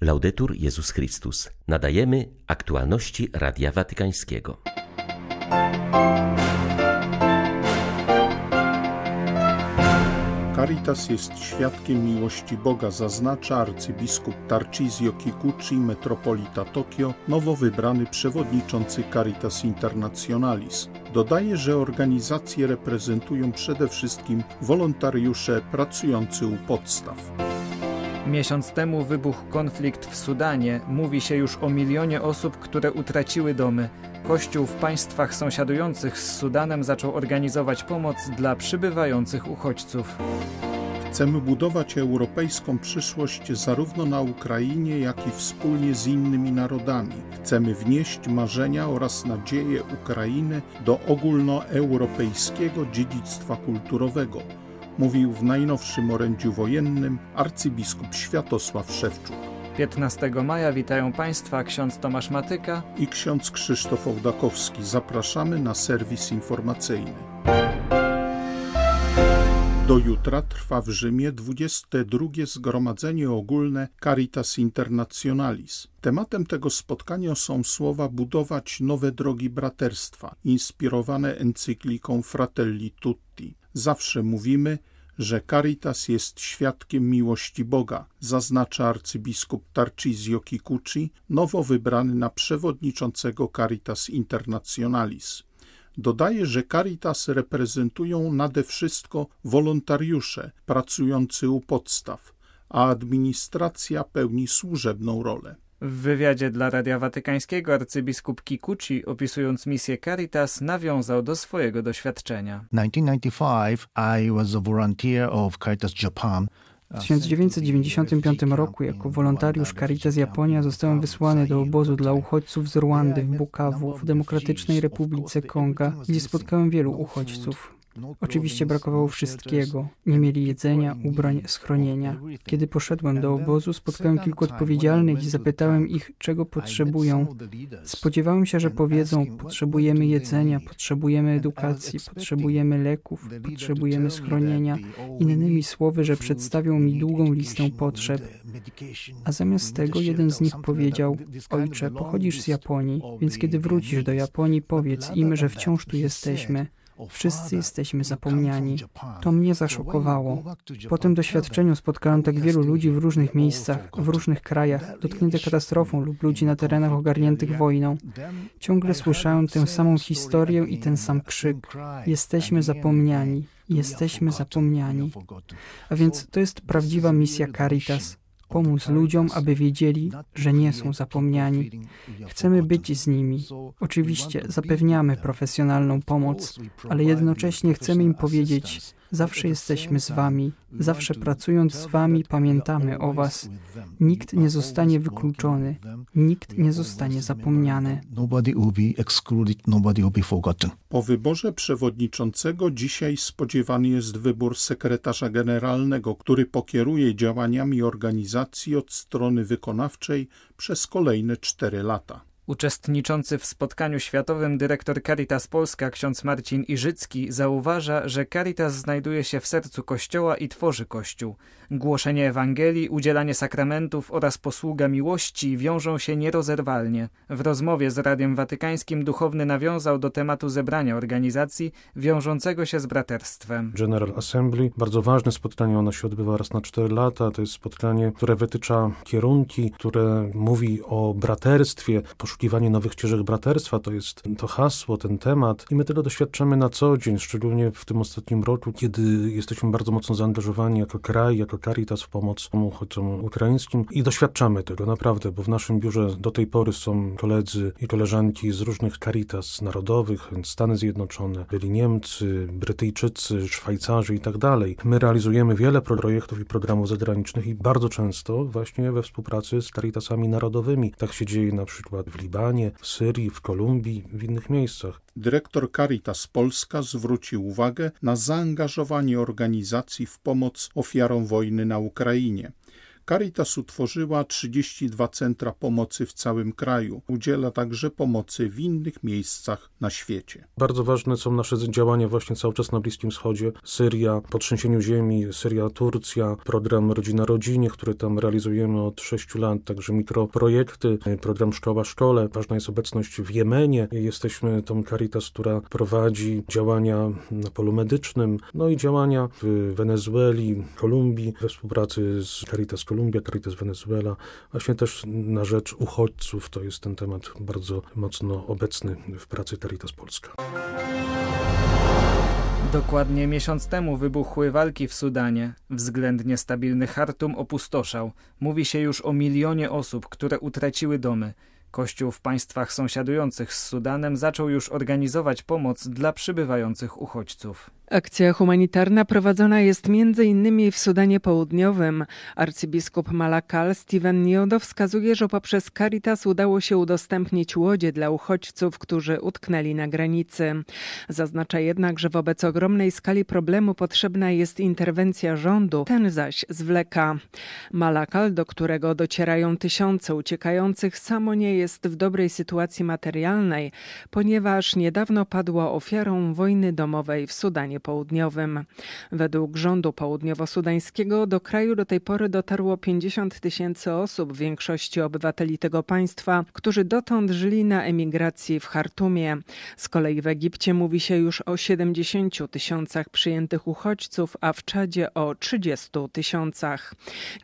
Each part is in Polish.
Laudetur Jezus Chrystus. Nadajemy aktualności Radia Watykańskiego. Caritas jest świadkiem miłości Boga, zaznacza arcybiskup Tarcisio Kikuchi, metropolita Tokio, nowo wybrany przewodniczący Caritas Internationalis. Dodaje, że organizacje reprezentują przede wszystkim wolontariusze pracujący u podstaw. Miesiąc temu wybuchł konflikt w Sudanie. Mówi się już o milionie osób, które utraciły domy. Kościół w państwach sąsiadujących z Sudanem zaczął organizować pomoc dla przybywających uchodźców. Chcemy budować europejską przyszłość zarówno na Ukrainie, jak i wspólnie z innymi narodami. Chcemy wnieść marzenia oraz nadzieje Ukrainy do ogólnoeuropejskiego dziedzictwa kulturowego mówił w najnowszym orędziu wojennym arcybiskup Światosław Szewczuk. 15 maja witają Państwa ksiądz Tomasz Matyka i ksiądz Krzysztof Ołdakowski. Zapraszamy na serwis informacyjny. Do jutra trwa w Rzymie 22 Zgromadzenie Ogólne Caritas Internationalis. Tematem tego spotkania są słowa budować nowe drogi braterstwa, inspirowane encykliką Fratelli Tutti. Zawsze mówimy, że Caritas jest świadkiem miłości Boga, zaznacza arcybiskup Tarcisio Kikuchi, nowo wybrany na przewodniczącego Caritas Internationalis. Dodaje, że Caritas reprezentują nade wszystko wolontariusze pracujący u podstaw, a administracja pełni służebną rolę. W wywiadzie dla Radia Watykańskiego arcybiskup Kikuchi, opisując misję Caritas, nawiązał do swojego doświadczenia. 1995 I was a volunteer of Caritas Japan. W 1995 roku jako wolontariusz Caritas Japonia zostałem wysłany do obozu dla uchodźców z Rwandy w Bukawu w Demokratycznej Republice Konga, gdzie spotkałem wielu uchodźców. Oczywiście brakowało wszystkiego. Nie mieli jedzenia, ubrań, schronienia. Kiedy poszedłem do obozu, spotkałem kilku odpowiedzialnych i zapytałem ich, czego potrzebują. Spodziewałem się, że powiedzą: Potrzebujemy jedzenia, potrzebujemy edukacji, potrzebujemy leków, potrzebujemy schronienia. Innymi słowy, że przedstawią mi długą listę potrzeb. A zamiast tego jeden z nich powiedział: Ojcze, pochodzisz z Japonii, więc kiedy wrócisz do Japonii, powiedz im, że wciąż tu jesteśmy. Wszyscy jesteśmy zapomniani. To mnie zaszokowało. Po tym doświadczeniu spotkałem tak wielu ludzi w różnych miejscach, w różnych krajach, dotkniętych katastrofą lub ludzi na terenach ogarniętych wojną. Ciągle słyszałem tę samą historię i ten sam krzyk. Jesteśmy zapomniani. Jesteśmy zapomniani. A więc to jest prawdziwa misja Caritas pomóc ludziom, aby wiedzieli, że nie są zapomniani. Chcemy być z nimi. Oczywiście zapewniamy profesjonalną pomoc, ale jednocześnie chcemy im powiedzieć: zawsze jesteśmy z Wami, zawsze pracując z Wami pamiętamy o Was. Nikt nie zostanie wykluczony, nikt nie zostanie zapomniany. Po wyborze przewodniczącego dzisiaj spodziewany jest wybór sekretarza generalnego, który pokieruje działaniami organizacji od strony wykonawczej przez kolejne cztery lata. Uczestniczący w spotkaniu światowym dyrektor Caritas Polska ksiądz Marcin Iżycki zauważa, że Caritas znajduje się w sercu Kościoła i tworzy Kościół. Głoszenie Ewangelii, udzielanie sakramentów oraz posługa miłości wiążą się nierozerwalnie. W rozmowie z Radiem Watykańskim duchowny nawiązał do tematu zebrania organizacji wiążącego się z braterstwem. General Assembly, bardzo ważne spotkanie, ono się odbywa raz na cztery lata. To jest spotkanie, które wytycza kierunki, które mówi o braterstwie, poszukiwanie nowych ścieżek braterstwa, to jest to hasło, ten temat. I my tego doświadczamy na co dzień, szczególnie w tym ostatnim roku, kiedy jesteśmy bardzo mocno zaangażowani jako kraj, jako Caritas w pomoc uchodźcom ukraińskim i doświadczamy tego naprawdę, bo w naszym biurze do tej pory są koledzy i koleżanki z różnych Caritas narodowych, Stany Zjednoczone, byli Niemcy, Brytyjczycy, Szwajcarzy i tak dalej. My realizujemy wiele projektów i programów zagranicznych i bardzo często właśnie we współpracy z Caritasami narodowymi. Tak się dzieje na przykład w Libanie, w Syrii, w Kolumbii, w innych miejscach. Dyrektor Caritas Polska zwrócił uwagę na zaangażowanie organizacji w pomoc ofiarom wojny na Ukrainie. Caritas utworzyła 32 centra pomocy w całym kraju. Udziela także pomocy w innych miejscach na świecie. Bardzo ważne są nasze działania właśnie cały czas na Bliskim Wschodzie. Syria, po trzęsieniu ziemi, Syria, Turcja, program Rodzina Rodzinie, który tam realizujemy od 6 lat, także mikroprojekty, program Szkoła Szkole. Ważna jest obecność w Jemenie. Jesteśmy tą Caritas, która prowadzi działania na polu medycznym, no i działania w Wenezueli, Kolumbii, we współpracy z Caritas Columbia, Caritas Venezuela, właśnie też na rzecz uchodźców. To jest ten temat bardzo mocno obecny w pracy Caritas Polska. Dokładnie miesiąc temu wybuchły walki w Sudanie. Względnie stabilny Hartum opustoszał. Mówi się już o milionie osób, które utraciły domy. Kościół w państwach sąsiadujących z Sudanem zaczął już organizować pomoc dla przybywających uchodźców. Akcja humanitarna prowadzona jest m.in. w Sudanie Południowym. Arcybiskup Malakal Steven Niodo wskazuje, że poprzez Caritas udało się udostępnić łodzie dla uchodźców, którzy utknęli na granicy. Zaznacza jednak, że wobec ogromnej skali problemu potrzebna jest interwencja rządu, ten zaś zwleka. Malakal, do którego docierają tysiące uciekających, samo nie jest w dobrej sytuacji materialnej, ponieważ niedawno padła ofiarą wojny domowej w Sudanie Południowym. Według rządu południowo-sudańskiego do kraju do tej pory dotarło 50 tysięcy osób, w większości obywateli tego państwa, którzy dotąd żyli na emigracji w Chartumie. Z kolei w Egipcie mówi się już o 70 tysiącach przyjętych uchodźców, a w Czadzie o 30 tysiącach.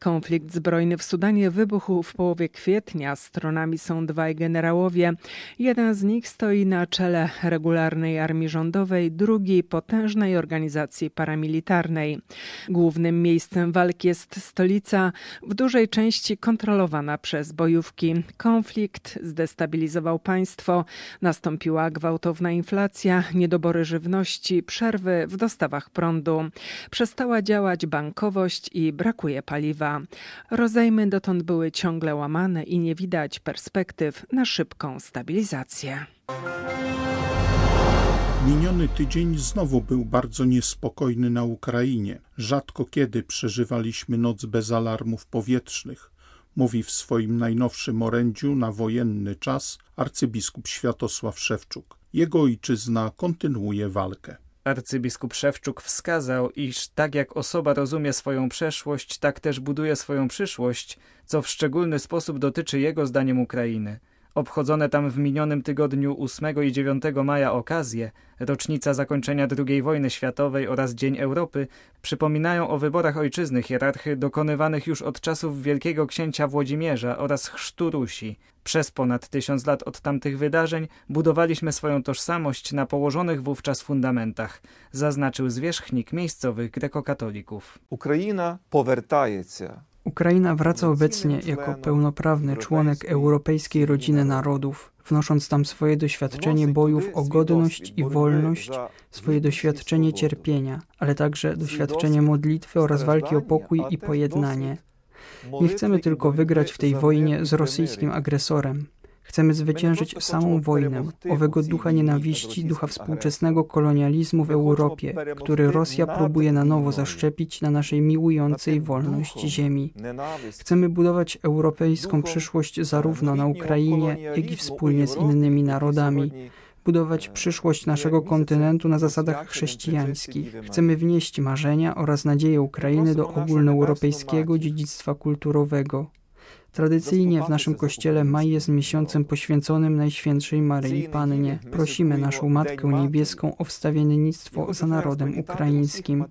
Konflikt zbrojny w Sudanie wybuchł w połowie kwietnia. Stronami są dwaj generałowie. Jeden z nich stoi na czele regularnej armii rządowej, drugi potężnej organizacji paramilitarnej. Głównym miejscem walki jest stolica, w dużej części kontrolowana przez bojówki. Konflikt zdestabilizował państwo, nastąpiła gwałtowna inflacja, niedobory żywności, przerwy w dostawach prądu. Przestała działać bankowość i brakuje paliwa. Rozejmy dotąd były ciągle łamane i nie widać perspektyw na szybką stabilizację. Miniony tydzień znowu był bardzo niespokojny na Ukrainie. Rzadko kiedy przeżywaliśmy noc bez alarmów powietrznych, mówi w swoim najnowszym orędziu na wojenny czas arcybiskup Światosław Szewczuk. Jego ojczyzna kontynuuje walkę. Arcybiskup Szewczuk wskazał, iż tak jak osoba rozumie swoją przeszłość, tak też buduje swoją przyszłość, co w szczególny sposób dotyczy jego zdaniem Ukrainy. Obchodzone tam w minionym tygodniu 8 i 9 maja okazje, rocznica zakończenia II wojny światowej oraz Dzień Europy, przypominają o wyborach ojczyzny hierarchy dokonywanych już od czasów Wielkiego Księcia Włodzimierza oraz chrztu Rusi. Przez ponad tysiąc lat od tamtych wydarzeń budowaliśmy swoją tożsamość na położonych wówczas fundamentach, zaznaczył zwierzchnik miejscowych grekokatolików. Ukraina powracaje się Ukraina wraca obecnie jako pełnoprawny członek europejskiej rodziny narodów, wnosząc tam swoje doświadczenie bojów o godność i wolność, swoje doświadczenie cierpienia, ale także doświadczenie modlitwy oraz walki o pokój i pojednanie. Nie chcemy tylko wygrać w tej wojnie z rosyjskim agresorem. Chcemy zwyciężyć samą wojnę, owego ducha nienawiści, ducha współczesnego kolonializmu w Europie, który Rosja próbuje na nowo zaszczepić na naszej miłującej wolność ziemi. Chcemy budować europejską przyszłość zarówno na Ukrainie, jak i wspólnie z innymi narodami. Budować przyszłość naszego kontynentu na zasadach chrześcijańskich. Chcemy wnieść marzenia oraz nadzieję Ukrainy do ogólnoeuropejskiego dziedzictwa kulturowego. Tradycyjnie w naszym kościele maj jest miesiącem poświęconym Najświętszej Maryi Pannie. Prosimy naszą Matkę Niebieską o wstawiennictwo za narodem ukraińskim.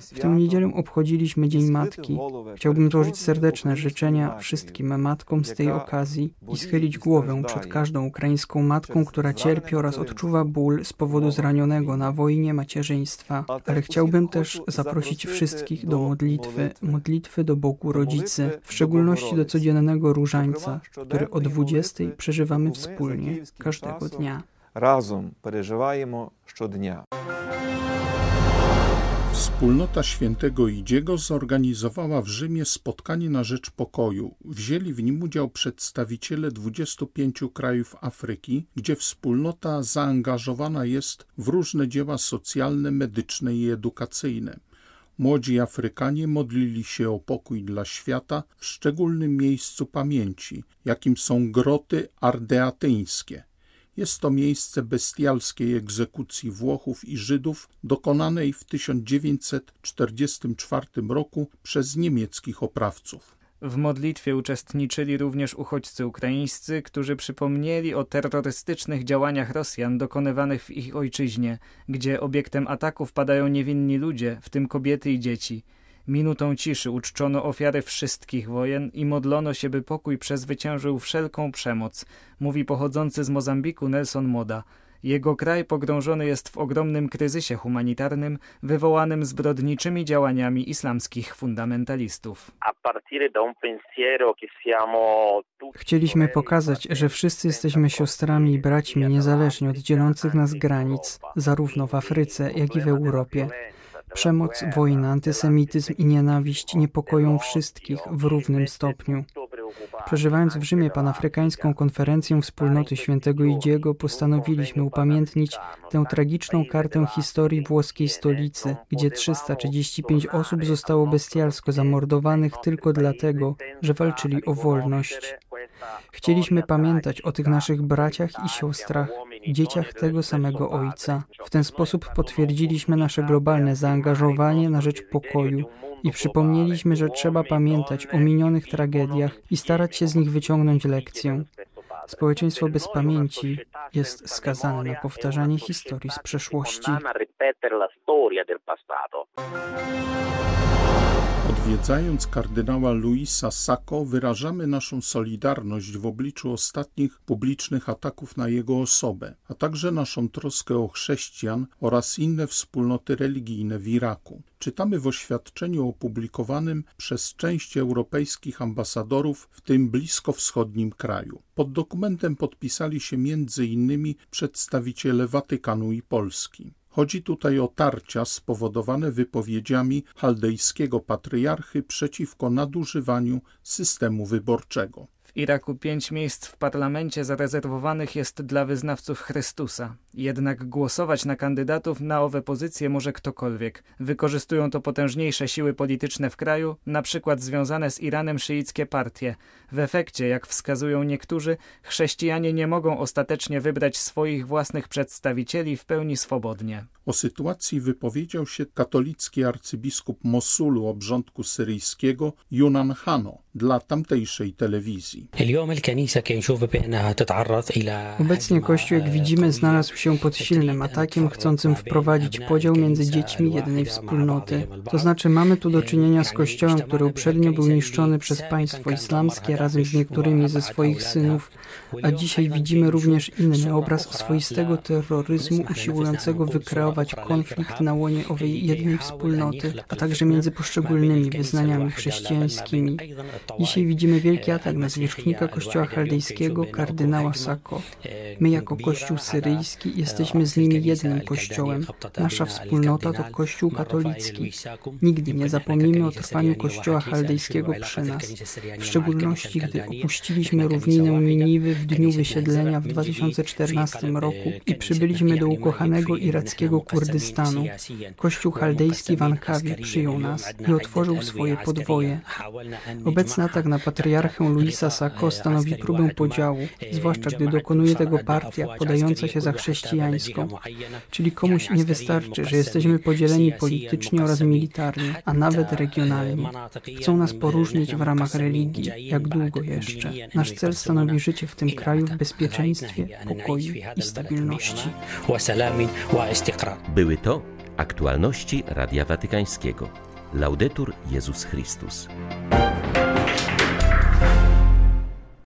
W tę niedzielę obchodziliśmy Dzień Matki. Chciałbym złożyć serdeczne życzenia wszystkim matkom z tej okazji i schylić głowę przed każdą ukraińską matką, która cierpi oraz odczuwa ból z powodu zranionego na wojnie macierzyństwa. Ale chciałbym też zaprosić wszystkich do modlitwy, modlitwy do Bogu Rodzicy, w szczególności do codziennego codziennego różańca, który o 20 przeżywamy wspólnie każdego dnia. Razem przeżywamy dnia. Wspólnota Świętego Idziego zorganizowała w Rzymie spotkanie na rzecz pokoju. Wzięli w nim udział przedstawiciele 25 krajów Afryki, gdzie wspólnota zaangażowana jest w różne dzieła socjalne, medyczne i edukacyjne. Młodzi Afrykanie modlili się o pokój dla świata w szczególnym miejscu pamięci, jakim są groty ardeatyńskie. Jest to miejsce bestialskiej egzekucji Włochów i Żydów dokonanej w 1944 roku przez niemieckich oprawców. W modlitwie uczestniczyli również uchodźcy ukraińscy, którzy przypomnieli o terrorystycznych działaniach Rosjan dokonywanych w ich ojczyźnie, gdzie obiektem ataków padają niewinni ludzie, w tym kobiety i dzieci. Minutą ciszy uczczono ofiary wszystkich wojen i modlono się, by pokój przezwyciężył wszelką przemoc, mówi pochodzący z Mozambiku Nelson Moda. Jego kraj pogrążony jest w ogromnym kryzysie humanitarnym wywołanym zbrodniczymi działaniami islamskich fundamentalistów. Chcieliśmy pokazać, że wszyscy jesteśmy siostrami i braćmi niezależnie od dzielących nas granic, zarówno w Afryce, jak i w Europie. Przemoc, wojna, antysemityzm i nienawiść niepokoją wszystkich w równym stopniu. Przeżywając w Rzymie panafrykańską konferencję wspólnoty świętego Idziego, postanowiliśmy upamiętnić tę tragiczną kartę historii włoskiej stolicy, gdzie 335 osób zostało bestialsko zamordowanych tylko dlatego, że walczyli o wolność. Chcieliśmy pamiętać o tych naszych braciach i siostrach, dzieciach tego samego Ojca. W ten sposób potwierdziliśmy nasze globalne zaangażowanie na rzecz pokoju i przypomnieliśmy, że trzeba pamiętać o minionych tragediach i starać się z nich wyciągnąć lekcję. Społeczeństwo bez pamięci jest skazane na powtarzanie historii z przeszłości. Odwiedzając kardynała Luisa Sacco, wyrażamy naszą solidarność w obliczu ostatnich publicznych ataków na jego osobę, a także naszą troskę o chrześcijan oraz inne wspólnoty religijne w Iraku. Czytamy w oświadczeniu opublikowanym przez część europejskich ambasadorów w tym bliskowschodnim kraju. Pod dokumentem podpisali się innymi przedstawiciele Watykanu i Polski. Chodzi tutaj o tarcia spowodowane wypowiedziami chaldejskiego patriarchy przeciwko nadużywaniu systemu wyborczego. W Iraku pięć miejsc w parlamencie zarezerwowanych jest dla wyznawców Chrystusa. Jednak głosować na kandydatów na owe pozycje może ktokolwiek. Wykorzystują to potężniejsze siły polityczne w kraju, na przykład związane z Iranem szyickie partie. W efekcie, jak wskazują niektórzy, chrześcijanie nie mogą ostatecznie wybrać swoich własnych przedstawicieli w pełni swobodnie. O sytuacji wypowiedział się katolicki arcybiskup Mosulu obrządku syryjskiego Yunan Hano dla tamtejszej telewizji. Obecnie Kościół, jak widzimy, znalazł się pod silnym atakiem chcącym wprowadzić podział między dziećmi jednej wspólnoty. To znaczy mamy tu do czynienia z Kościołem, który uprzednio był niszczony przez państwo islamskie razem z niektórymi ze swoich synów, a dzisiaj widzimy również inny obraz swoistego terroryzmu usiłującego wykreować konflikt na łonie owej jednej wspólnoty, a także między poszczególnymi wyznaniami chrześcijańskimi. Dzisiaj widzimy wielki atak na zwierzchnika kościoła chaldejskiego, kardynała Sako. My jako kościół syryjski jesteśmy z nimi jednym kościołem. Nasza wspólnota to kościół katolicki. Nigdy nie zapomnimy o trwaniu kościoła chaldejskiego przy nas, w szczególności gdy opuściliśmy równinę Niniwy w dniu wysiedlenia w 2014 roku i przybyliśmy do ukochanego irackiego Kurdystanu. Kościół chaldejski w Ankawie przyjął nas i otworzył swoje podwoje. Obecny atak na patriarchę Luisa Sako stanowi próbę podziału, zwłaszcza gdy dokonuje tego partia podająca się za chrześcijańską. Czyli komuś nie wystarczy, że jesteśmy podzieleni politycznie oraz militarnie, a nawet regionalnie. Chcą nas poróżnić w ramach religii. Jak długo jeszcze? Nasz cel stanowi życie w tym kraju w bezpieczeństwie, pokoju i stabilności. Były to aktualności Radia Watykańskiego. Laudetur Jezus Chrystus.